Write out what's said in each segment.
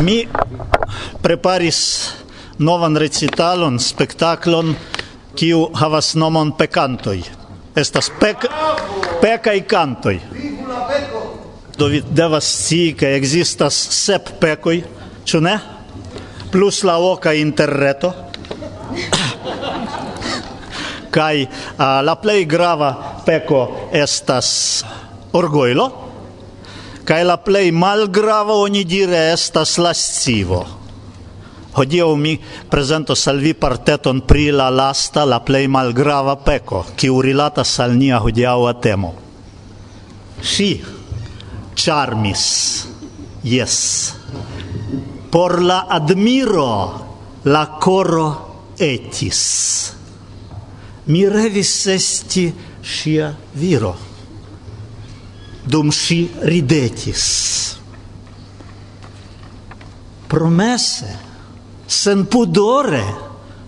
Mi preparis novan recitalon, spektaklon, kiu havas nomon Pekantoj. Estas pek, pekaj kantoj. Do vi devas scii, ke ekzistas sep pekoj, ĉu ne? Plus la oka interreto. kaj uh, la plej grava peko estas orgojlo Kaj la plej malgrava oni dire estas la scivo. Hodiaŭ mi prezentos al vi parteton pri la lasta, la plej malgrava peko, kiu rilatas al nia hodiaŭa temo. Si, charmis, yes. Por la admiro la coro etis. Mi revis esti sia viro dum si ridetis. Promesse, senpudore,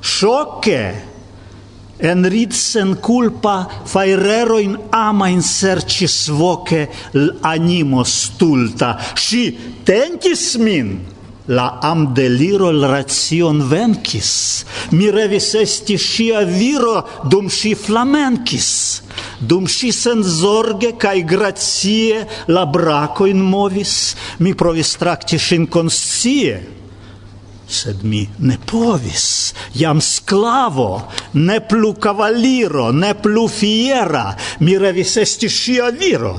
sciocche, en rid sen culpa fairero in ama in sercis voce l'animo stulta. Si tentis min. La am deliro l ration vencis mi revis esti sia viro dum si flamencis dum si senzorge cae grazie la braco in movis, mi provis tracti sin conscie, sed mi ne povis, jam sclavo, ne plu cavaliro, ne plu fiera, mi revis esti sia viro,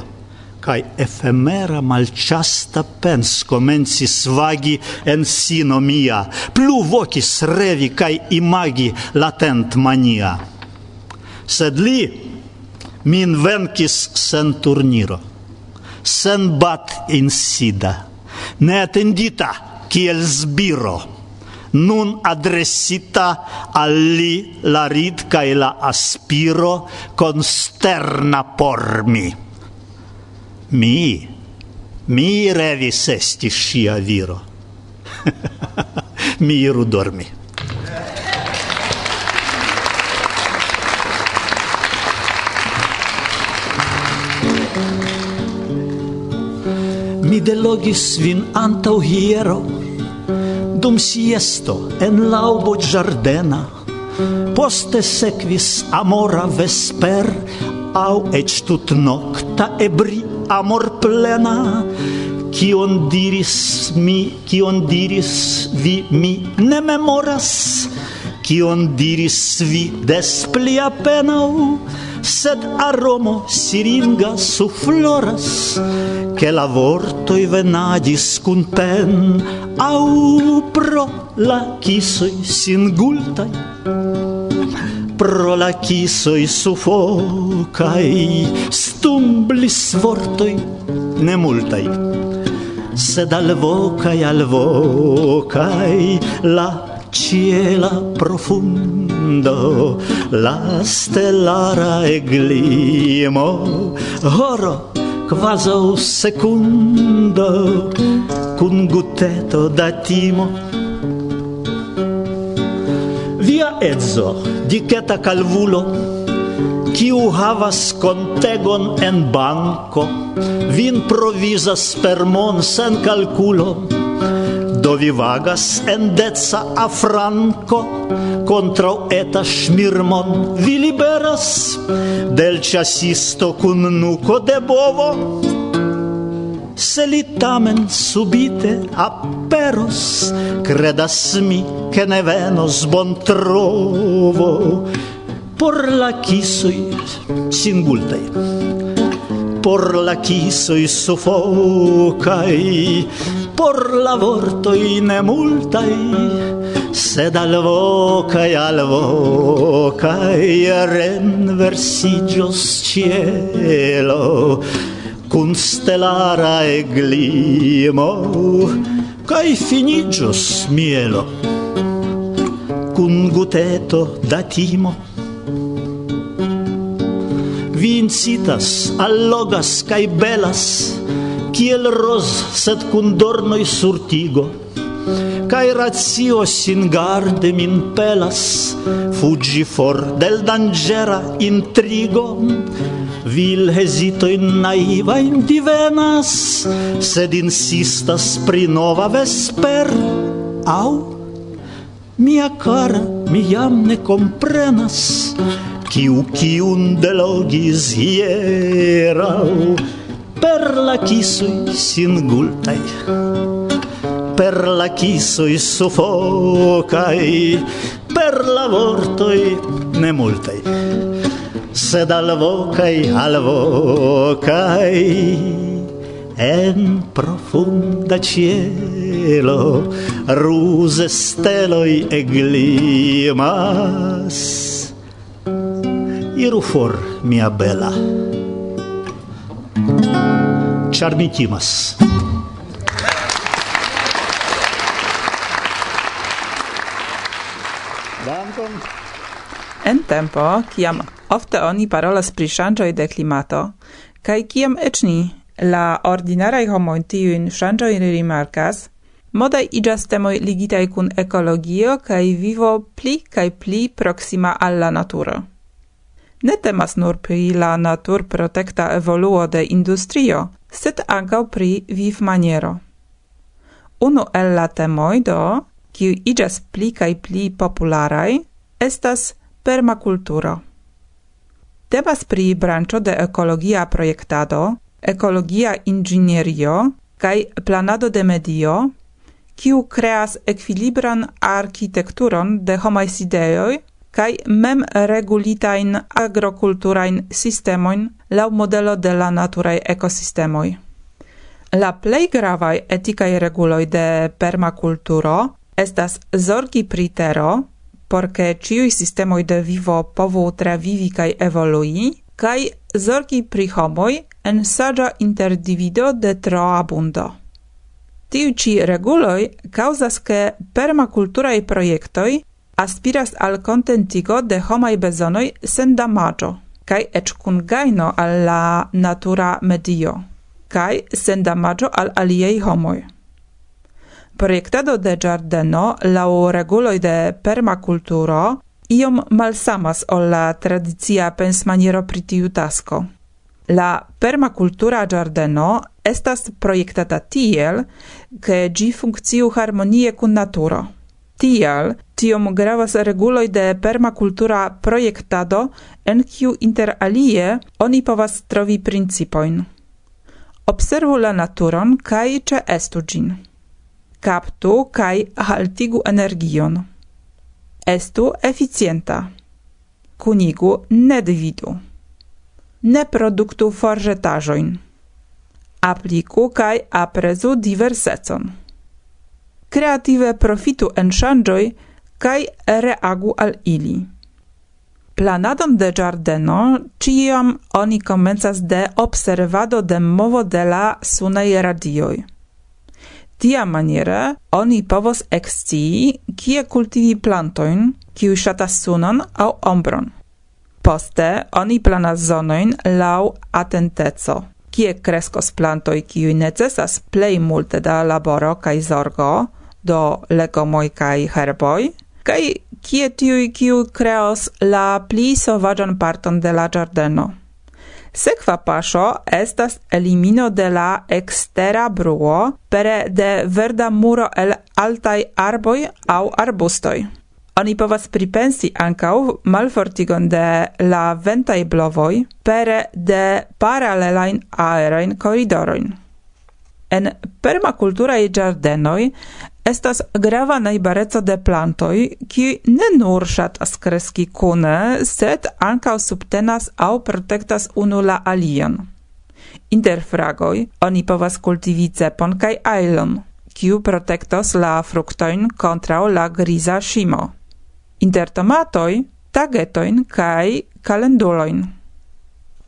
cae efemera malciasta pens comenci svagi en sino mia, plu vocis revi cae imagi latent mania. Sed li, min venkis sen turniro, sen bat insida, ne atendita kiel zbiro, nun adresita al li la rid e la aspiro consterna por mi. Mi, mi revis esti ŝia viro. mi iru dormi. mi delogis vin antau hiero, dum siesto en laubo giardena, poste sequis amora vesper, au ec tut nocta ebri amor plena, kion diris mi, kion diris vi, mi ne memoras, kion diris vi des pli apenau, sed aromo siringa sufloras che la vortoi venadis cun pen, au pro la kisoi singultai, pro la kisoi sufocai stumblis vortoi nemultai, sed alvocai alvocai la ciela profundo la stellara eglimo. Oro quaso secundo cun guteto da timo. Via ezzo diceta calvulo kiu havas contegon en banco vin provisas per mon sen calculo do vi vagas en deca afranco contra eta schmirmon vi liberas del chasisto cun nuco de bovo. Se li tamen subite aperos credas mi che ne venos bon trovo. Por la kisoj singultai por la kisoj sufokaj, por la vortoj nemultaj, sed alvokaj alvokaj cielo ĉielo stellara e glimo kai finigios mielo cun guteto da timo vi incitas, allogas cae belas, kiel ros, sed cun dornoi surtigo, cae ratio sin garde min pelas, fuggi for del dangera intrigo, vil hesitoin naivain divenas, sed insistas pri nova vesper, au, mia cara, mi jam ne comprenas, Ciu kiun delogis hierau. Per la kisoj singultai Per la kisoj sufokaj Per la vortoi ne multai Sed alvokaj alvokaj En profunda cielo Ruse e glimas iru for, mia bella. Char mi timas. En tempo, kiam ofte oni parolas pri ŝanĝoj de klimato, kaj kiam eĉ ni, la ordinaraj homoj tiujn ŝanĝojn rimarkas, modaj iĝas temoj ligitaj kun ekologio kaj vivo pli kaj pli proksima al la naturo ne temas nur pri la naturprotekta evoluo de industrio, sed ankaŭ pri vivmaniero. Unu el la temoj do, kiu iĝas pli kaj pli popularaj, estas permakulturo. Temas pri branĉo de ekologia projektado, ekologia inĝenierio kaj planado de medio, kiu kreas ekvilibran arkitekturon de homaj sidejoj kai mem regulitain agrokulturain sistemoin lau modelo de la naturae ecosistemoi. La plei gravae eticae reguloi de permakulturo estas zorgi pri tero, ciui sistemoi de vivo povu travivi kai evolui, kai zorgi pri homoi en sagia interdivido de tro abundo Tiu ci reguloi causas che permaculturae proiectoi aspiras al contentigo de homai bezonoi sen damaggio, kaj ec cun gajno al la natura medio kaj sen damaggio al aliei homoi. Proiectado de giardeno lau reguloi de permakulturo iom malsamas ol la tradicia pensmaniero pritiu tasco. La permacultura giardeno estas proiectata tiel, ke gi funcciu harmonie kun naturo. Tial tiom gravas reguloj de permakultura projektado, en kiu inter alie oni povas trovi principojn. Observu la naturon kaj ce estu ĝin. Kaptu kaj haltigu energion. Estu eficienta. Kunigu ne dividu. Ne produktu forĵetaĵojn. Apliku kaj aprezu diversecon. Kreative profitu en – kai reagu al ili. Planadon de giardeno ciam oni comenzas de observado de movo de la sunaj radioi. Tia maniere oni povos ekscii kie cultivi plantoin, kiu shatas sunon au ombron. Poste oni planas zonoin lau atenteco kie crescos plantoi kiu necessas plei multe da laboro kai zorgo, do legomoi kai herboi, kai kie tiu kiu creos la pli sovagian parton de la giardeno. Sekva paŝo estas elimino de la ekstera bruo pere de verda muro el altaj arboj aŭ arbustoj. Oni povas pripensi ankaŭ malfortigon de la ventaj blovoj pere de paralelajn aerajn koridorojn. En permakulturaj ĝardenoj estas grava najbareco de plantoj, ki ne nur ŝatas kreski kune, sed ankaŭ subtenas aŭ protektas unu la alian. Inter fragoj oni povas kultivi cepon kaj ajlon, kiu protektos la fruktojn kontraŭ la griza ŝimo. Inter tomatoj tagetojn kaj kalendulojn.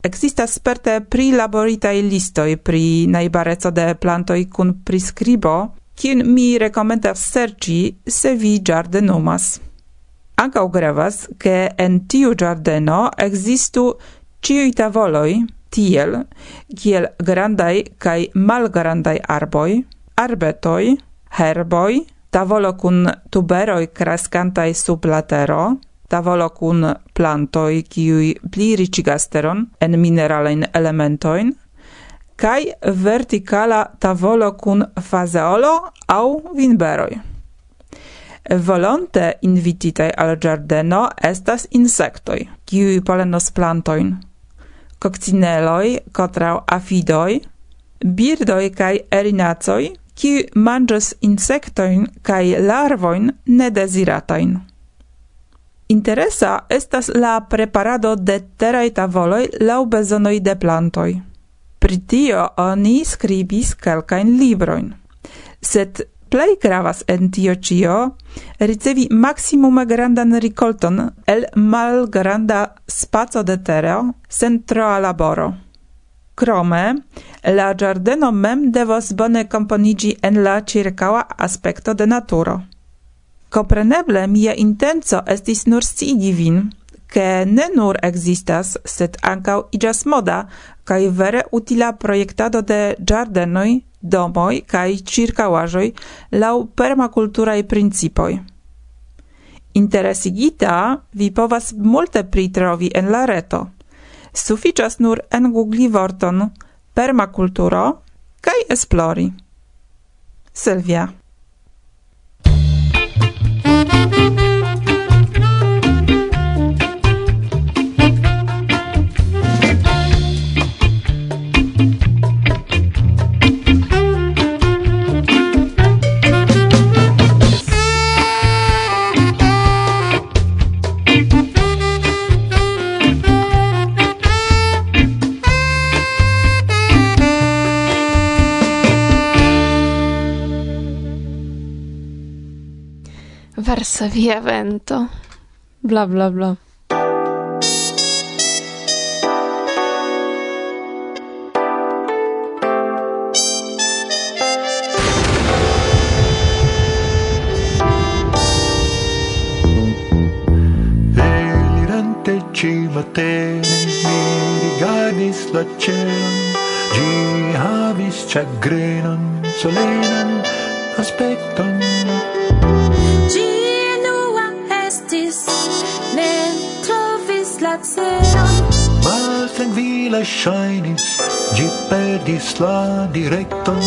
Existas sperte prilaboritaj listoj pri najbareco de plantoj kun priskribo kien mi rekomendas serĉi se vi ĝardenumas. Ankaŭ gravas, ke en tiu ĝardeno ekzistu ĉiuj tavoloj, tiel kiel grandaj kaj malgrandaj arboj, arbetoj, herboj, tavolo kun tuberoj kraskantaj sub la tero, tavolo kun plantoj kiuj pli riĉigas teron en mineralajn elementojn, kai verticala tavolo kun fazeolo au vinberoj. Volonte invititaj al giardeno estas insectoi, kiui polenos plantoin, coccineloi, kotraŭ afidoj, birdoj kai erinacoj, qui manĝas insectoin kai larvoin nedesiratain. Interesa estas la preparado de terai tavoloi lau bezonoi de plantoj pri tio oni scribis calcain libroin. Sed plei gravas en tio cio ricevi maximum grandan ricolton el malgranda spazo de tereo sen troa laboro. Crome, la giardeno mem devos bone componigi en la circaua aspecto de naturo. Compreneble mia intenso estis nur sigi vin, che ne nur existas, sed ancau igas moda, cae vere utila proiectado de giardenoi, domoi cae circauajoi lau permaculturae principoi. Interesigita vi povas multe pritrovi en la reto. Suficias nur en Google vorton permaculturo cae esplori. Silvia passa via vento. Bla bla bla. cima te mi rigardis la ĉeon ĝi havis ĉagrenan solenan aspekton ĝi trovis ne trovis la ceron maltrankvila ŝajnis ĝi perdis la direkton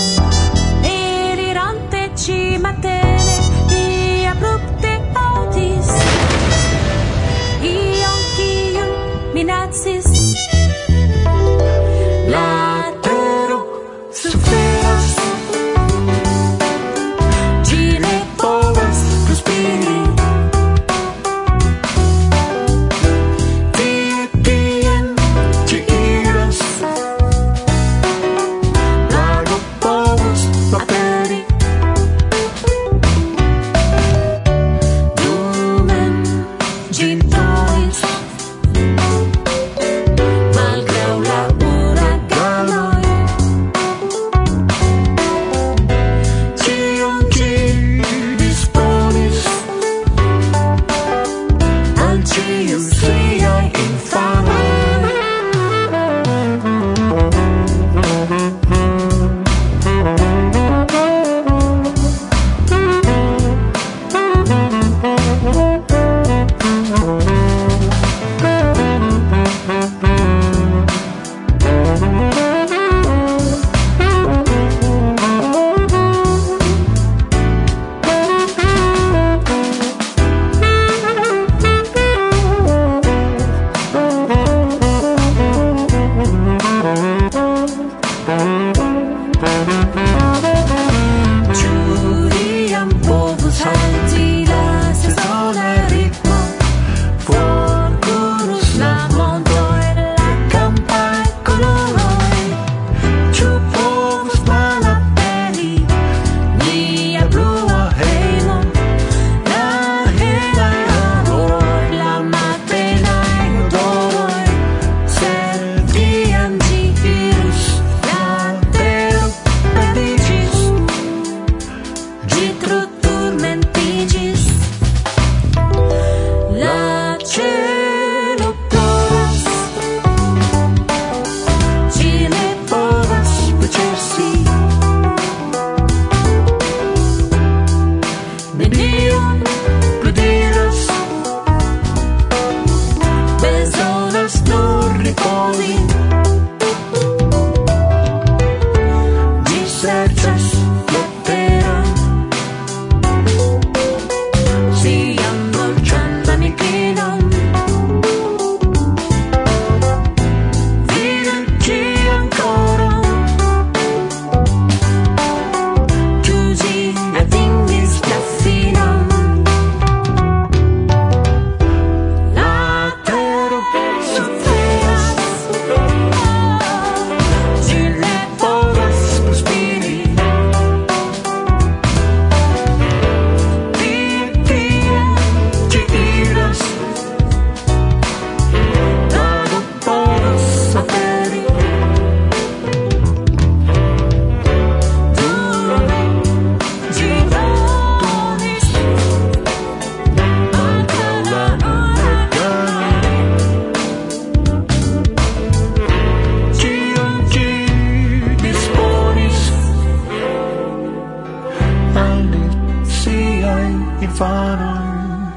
infanon.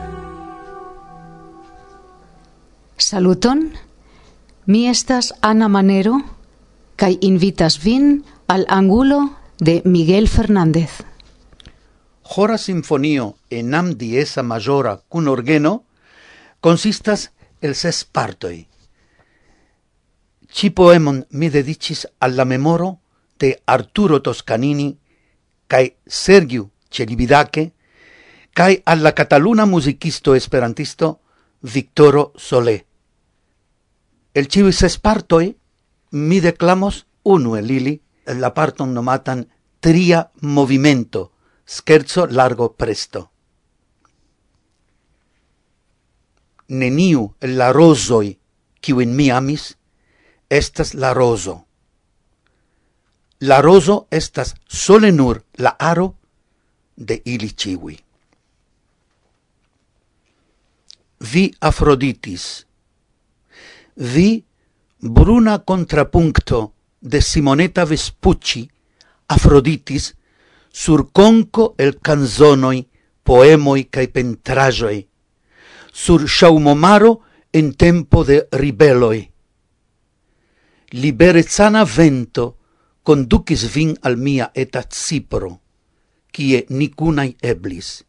Saluton, mi estas Ana Manero, kai invitas vin al angulo de Miguel Fernández. Jora sinfonio en am diesa majora cun orgeno consistas el ses partoi. Ci poemon mi dedicis alla memoro de Arturo Toscanini cae Sergiu Celibidache cae alla cataluna musicisto esperantisto Victoro Solé. El ciui ses partoi mi declamos unu el ili la parton nomatan tria movimento, scherzo largo presto. Neniu la rosoi in mi amis estas la roso. La roso estas sole nur la aro de ili ciui. vi Afroditis. Vi bruna contrapunto de Simonetta Vespucci Afroditis sur conco el canzonoi, poemoi cae pentrajoi, sur shaumomaro en tempo de ribeloi. Liberezana vento conducis vin al mia eta Cipro, cie nicunai eblis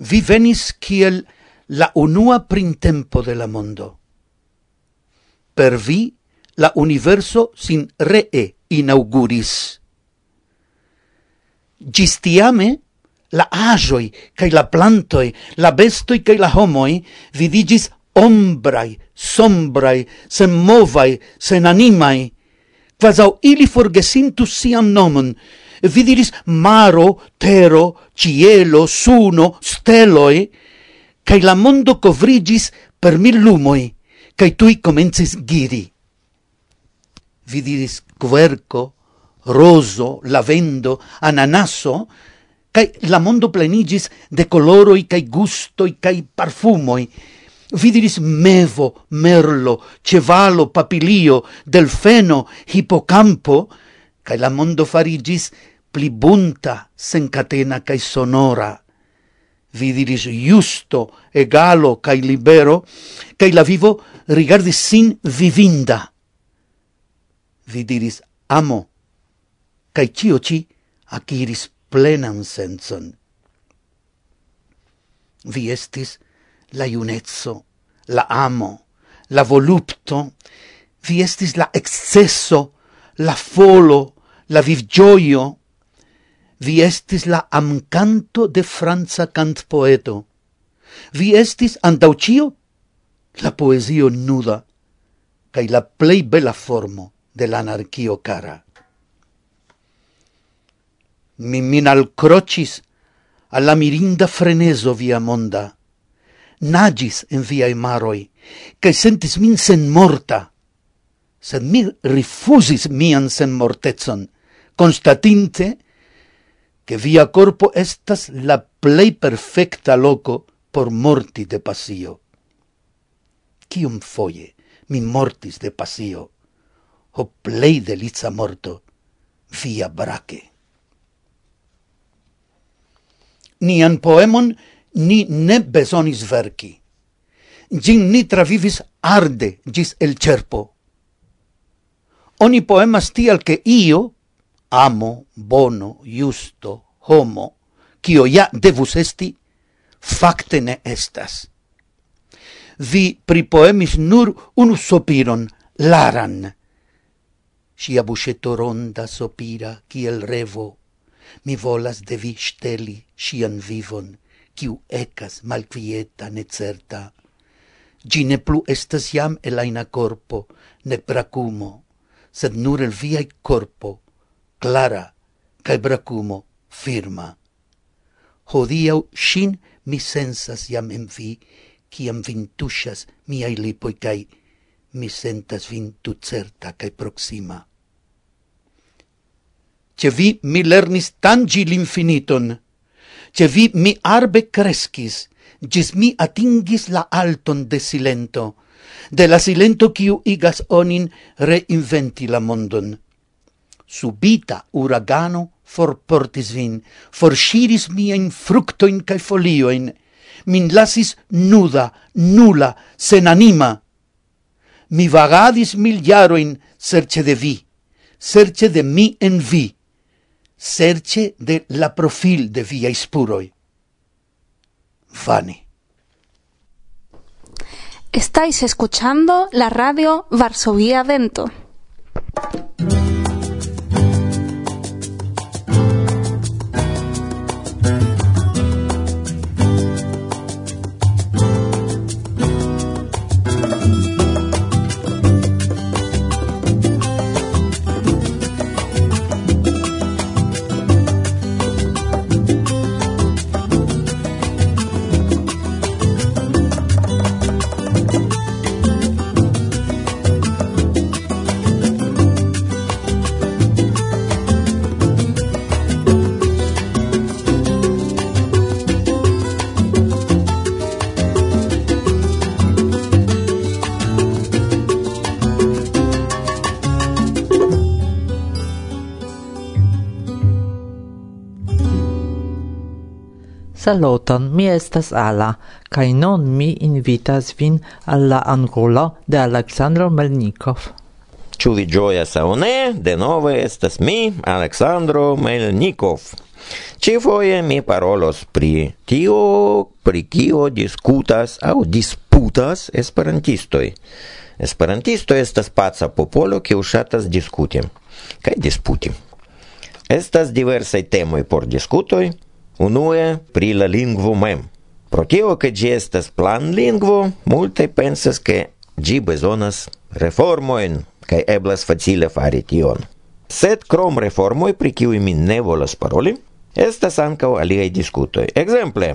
vi venis kiel la unua printempo de la mondo. Per vi la universo sin ree inauguris. Gistiame la ajoi, cae la plantoi, la bestoi, cae la homoi vidigis ombrai, sombrai, sen movai, sen animai, quasau ili forgesintus siam nomon, vi diris maro, tero, cielo, suno, steloi, cae la mondo covrigis per mil lumoi, cae tui comences giri. Vi diris querco, roso, lavendo, ananaso, cae la mondo plenigis de coloroi cae gustoi cae parfumoi, Vidiris mevo, merlo, cevalo, papilio, delfeno, hipocampo, cae la mondo farigis pli bunta, sencatena cae sonora. Vi diris justo, egalo cae libero, cae la vivo rigardis sin vivinda. Vi diris amo, cae cio ci aciris plenan senson. Vi estis la iunezzo, la amo, la volupto, vi estis la excesso, la folo, la vivgioio, Vi estis la amcanto de franca cantpoeto. Vi estis antaucio la poesio nuda cae la plei bela formo de la anarchio cara. Mi min alcrocis alla mirinda freneso via monda, nagis en viai maroi, cae sentis min sen morta, sed mi rifusis mian sen mortezon, constatinte che via corpo estas la plei perfecta loco por morti de pasio. Cium foie mi mortis de pasio, o plei delizza morto, via brache. Nian poemon ni ne besonis verki. Gin ni travivis arde gis el cerpo. Oni poemas tial che io, amo, bono, justo, homo, kio ja devus esti, fakte ne estas. Vi pripoemis nur unu sopiron, laran. Sia busceto ronda sopira, kiel revo. Mi volas de vi steli sian vivon, kiu ecas malquieta necerta. Gi ne plu estas jam elaina corpo, ne pracumo, sed nur el viai corpo Clara, cae bracumo, firma. Hodiau shin mi sensas jam en vi, ciam vin tuŝas miai lipoi cae mi sentas vin certa cae proxima. Ce vi mi lernis tangi l'infiniton, ce vi mi arbe creskis, gis mi atingis la alton de silento, de la silento quiu igas onin reinventi la mondon subita uragano forportis vin, forsciris miain fructoin cae folioin, min lasis nuda, nula, senanima. Mi vagadis mil jaroin serce de vi, serce de mi en vi, serce de la profil de via ispuroi. Vani. Estáis escuchando la radio Varsovia Vento. Saluton, mi estas Ala, kaj nun mi invitas vin al la angulo de Aleksandro Melnikov. Ĉu vi ĝojas aŭ ne? Denove estas mi, Aleksandro Melnikov. Ĉifoje mi parolos pri tio, pri kio diskutas aŭ disputas esperantistoj. Esperantisto estas paca popolo, kiu ŝatas diskuti kaj disputi. Estas diversaj temoj por diskutoj, Unue pri la lingvo mem. Pro tio che gi estas plan lingvo, multe pensas che gi bezonas reformoin, kai eblas facile fari tion. Sed krom reformoj pri kiuj mi ne volas paroli, estas ankaŭ aliaj diskutoj. Ekzemple,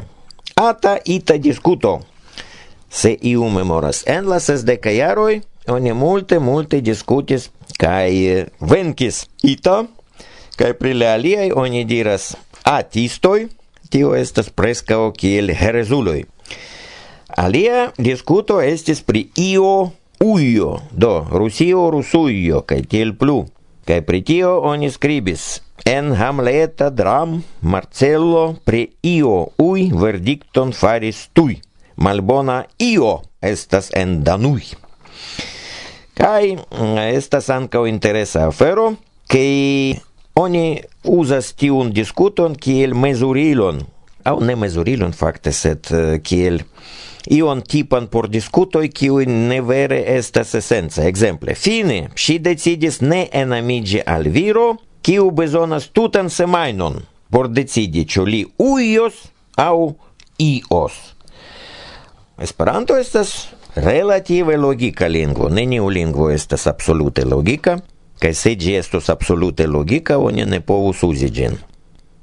ata ita diskuto. Se iu memoras en la sesdeka jaroj, oni multe multe diskutis kaj venkis ita, kaj pri la aliaj oni diras atistoi, tio estas prescao kiel herezuloi. Alia discuto estis pri io uio, do, Rusio, Rusuio, kaj tiel plu. Kai pri tio oni skribis en Hamleta dram Marcello pri io ui verdicton faris tui. Malbona io estas en Danui. Kaj mm, estas ankaŭ interesa afero, ke Oni uzas tiun diskuton kiel mezurilon, au ne mezurilon fakte, sed uh, kiel ion tipan por discutoi kiui ne vere estas esenca. Exemple, fine, ŝi decidis ne enamiĝi al viro, kiu bezonas tutan semajnon por decidi ĉu li ujos aŭ ios. Esperanto estas relative logika lingvo, neniu lingvo estas absolute logika kai se ĝi absolute logika, oni ne povus uzi gin.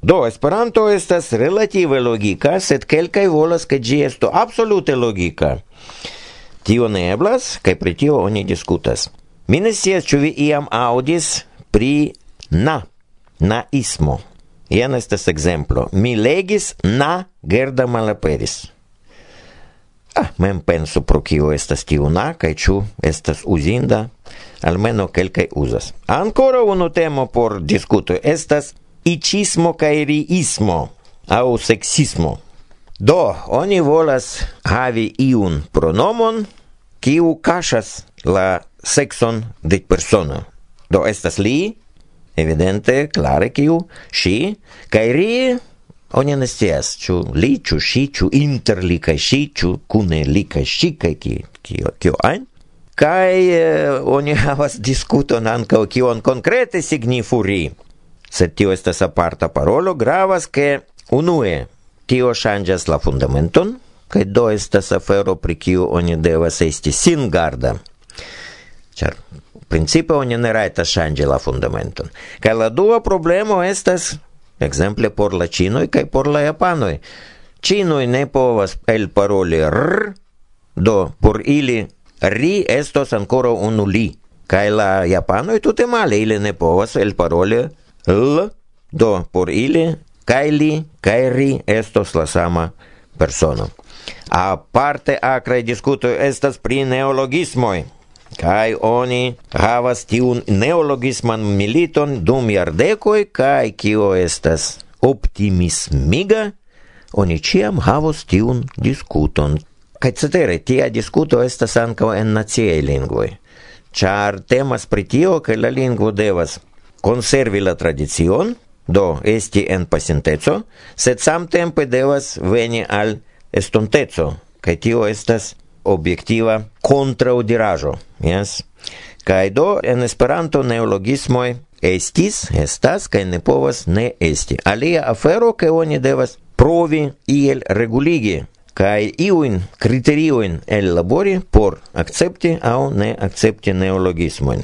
Do Esperanto estas relative logika, sed kelkaj volas ke ĝi estu absolute logika. Tio ne eblas, kaj pri tio oni diskutas. Mi ne scias, ĉu vi iam aŭdis pri na naismo. Jen estas ekzemplo. Mi legis na Gerda malaperis. Ah, mem penso pro kio estas tiuna kaj ĉu estas uzinda almeno kelkaj uzas. ancora unu temo por diskuto estas icismo kaj riismo aŭ seksismo. Do, oni volas havi iun pronomon kiu kaŝas la sekson de persono. Do estas li, evidente, klare kiu, ŝi kaj ri Oni ne scias, ĉu li, ĉu ŝi, ĉu inter li kaj ŝi, ĉu kune li kaj ŝi kaj kio, kio ajn. kai eh, oni havas diskuton ankaŭ kion konkrete signifu ri. Sed tio estas aparta parolo, gravas ke unue tio ŝanĝas la fundamenton, kaj do estas afero pri kiu oni devas esti singarda. Ĉar principe oni ne rajtas ŝanĝi la fundamenton. Kaj la dua problemo estas Exemple por la ĉinoj kaj por la japanoj. Ĉinoj ne povas elparoli r, do por ili ri estos ancora unu li. Kai la japanoi tute male ili ne povas el elparoli l, do por ili kai li kai ri estos la sama persona. A parte acre discuto estas pri neologismoi. Kai oni havas tiun neologisman militon dum jardekoj kai kio estas optimismiga, oni ciam havos tiun diskuton. kai cetere, tia diskuto estas ankaŭ en naciaj lingvoj, char temas pri tio, ke la lingvo devas konservi la tradicion, do esti en pasinteco, sed samtempe devas veni al estonteco, kai tio estas objektiva kontraŭdiraĵo. Yes. Kai do en Esperanto neologismoj estis, estas kaj ne povas ne esti. Alia afero ke oni devas provi iel reguligi kai iuin criteriuin el labori por accepti au ne accepti neologismoin.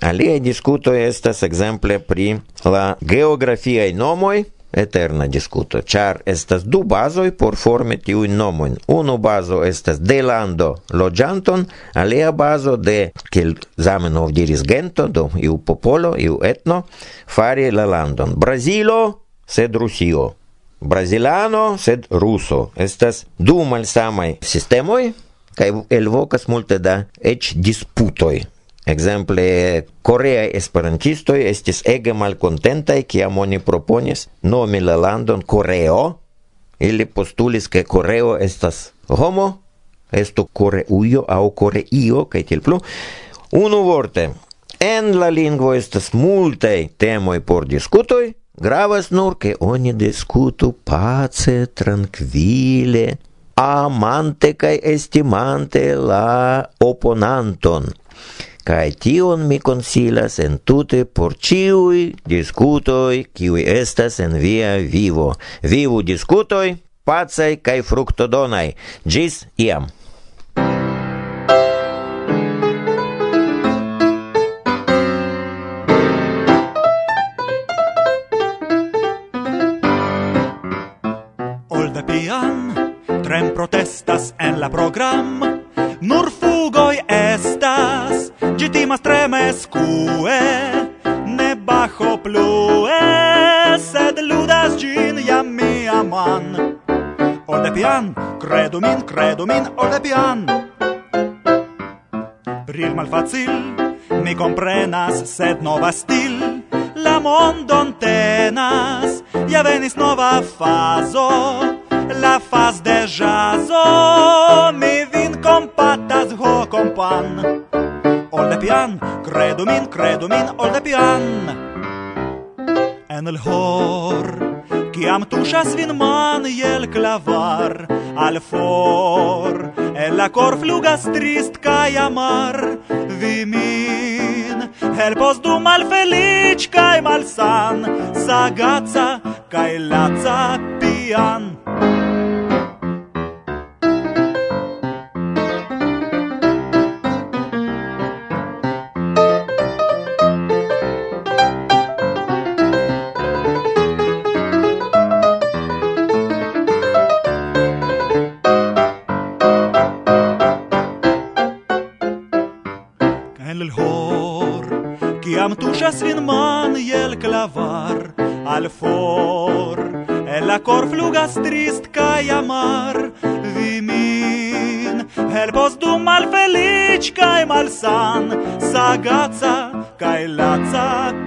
Alia discuto estas exemple pri la geografiai nomoi, eterna discuto, char estas du bazoi por forme tiuin nomoin. Unu bazo estas de lando logianton, alia bazo de, kiel Zamenhof diris, gento, do iu popolo, iu etno, fari la landon. Brazilo, sed Rusio. Brazilano, sed Ruso. Estas du malsamai sistemoi, kai elvokas multe da eĉ disputoj Exemple, Korea esperantisto estis ege malcontentai kiam oni proponis nomi la landon Koreo. Ili postulis ke Koreo estas homo, estu Koreujo au Koreio kaj tiel plu. Unu vorte, en la lingvo estas multaj temoj por diskutoj, gravas nur ke oni diskutu pace, tranquille, amante kaj estimante la oponanton kai tion mi konsilas entute por ciui discutoi kiui estas en via vivo. Vivu discutoi, pacaj kai fructodonai. Gis iam! Olda pian, tren protestas en la program, nur fu cue ne bajo plue sed ludas gin jam mia man. Orde pian credu min credu min orde pian bril malfacil mi comprenas sed nova stil. La mondon tenas ja venis nova fazo. La faz de jazo mi vin compatas ho compan olde pian Credo min, credo min, olde pian. En el hor Kiam tuŝas vin man jel klavar Al for. El la cor flugas trist kaj amar Vi min. Helpos du malfeliĉ kaj malsan Sagaca kaj laca pian. Iras vin man el clavar al for. El cor flugas trist kaj amar. Vi min helpos dum malfeliĉ kaj malsan. Sagaca kaj laca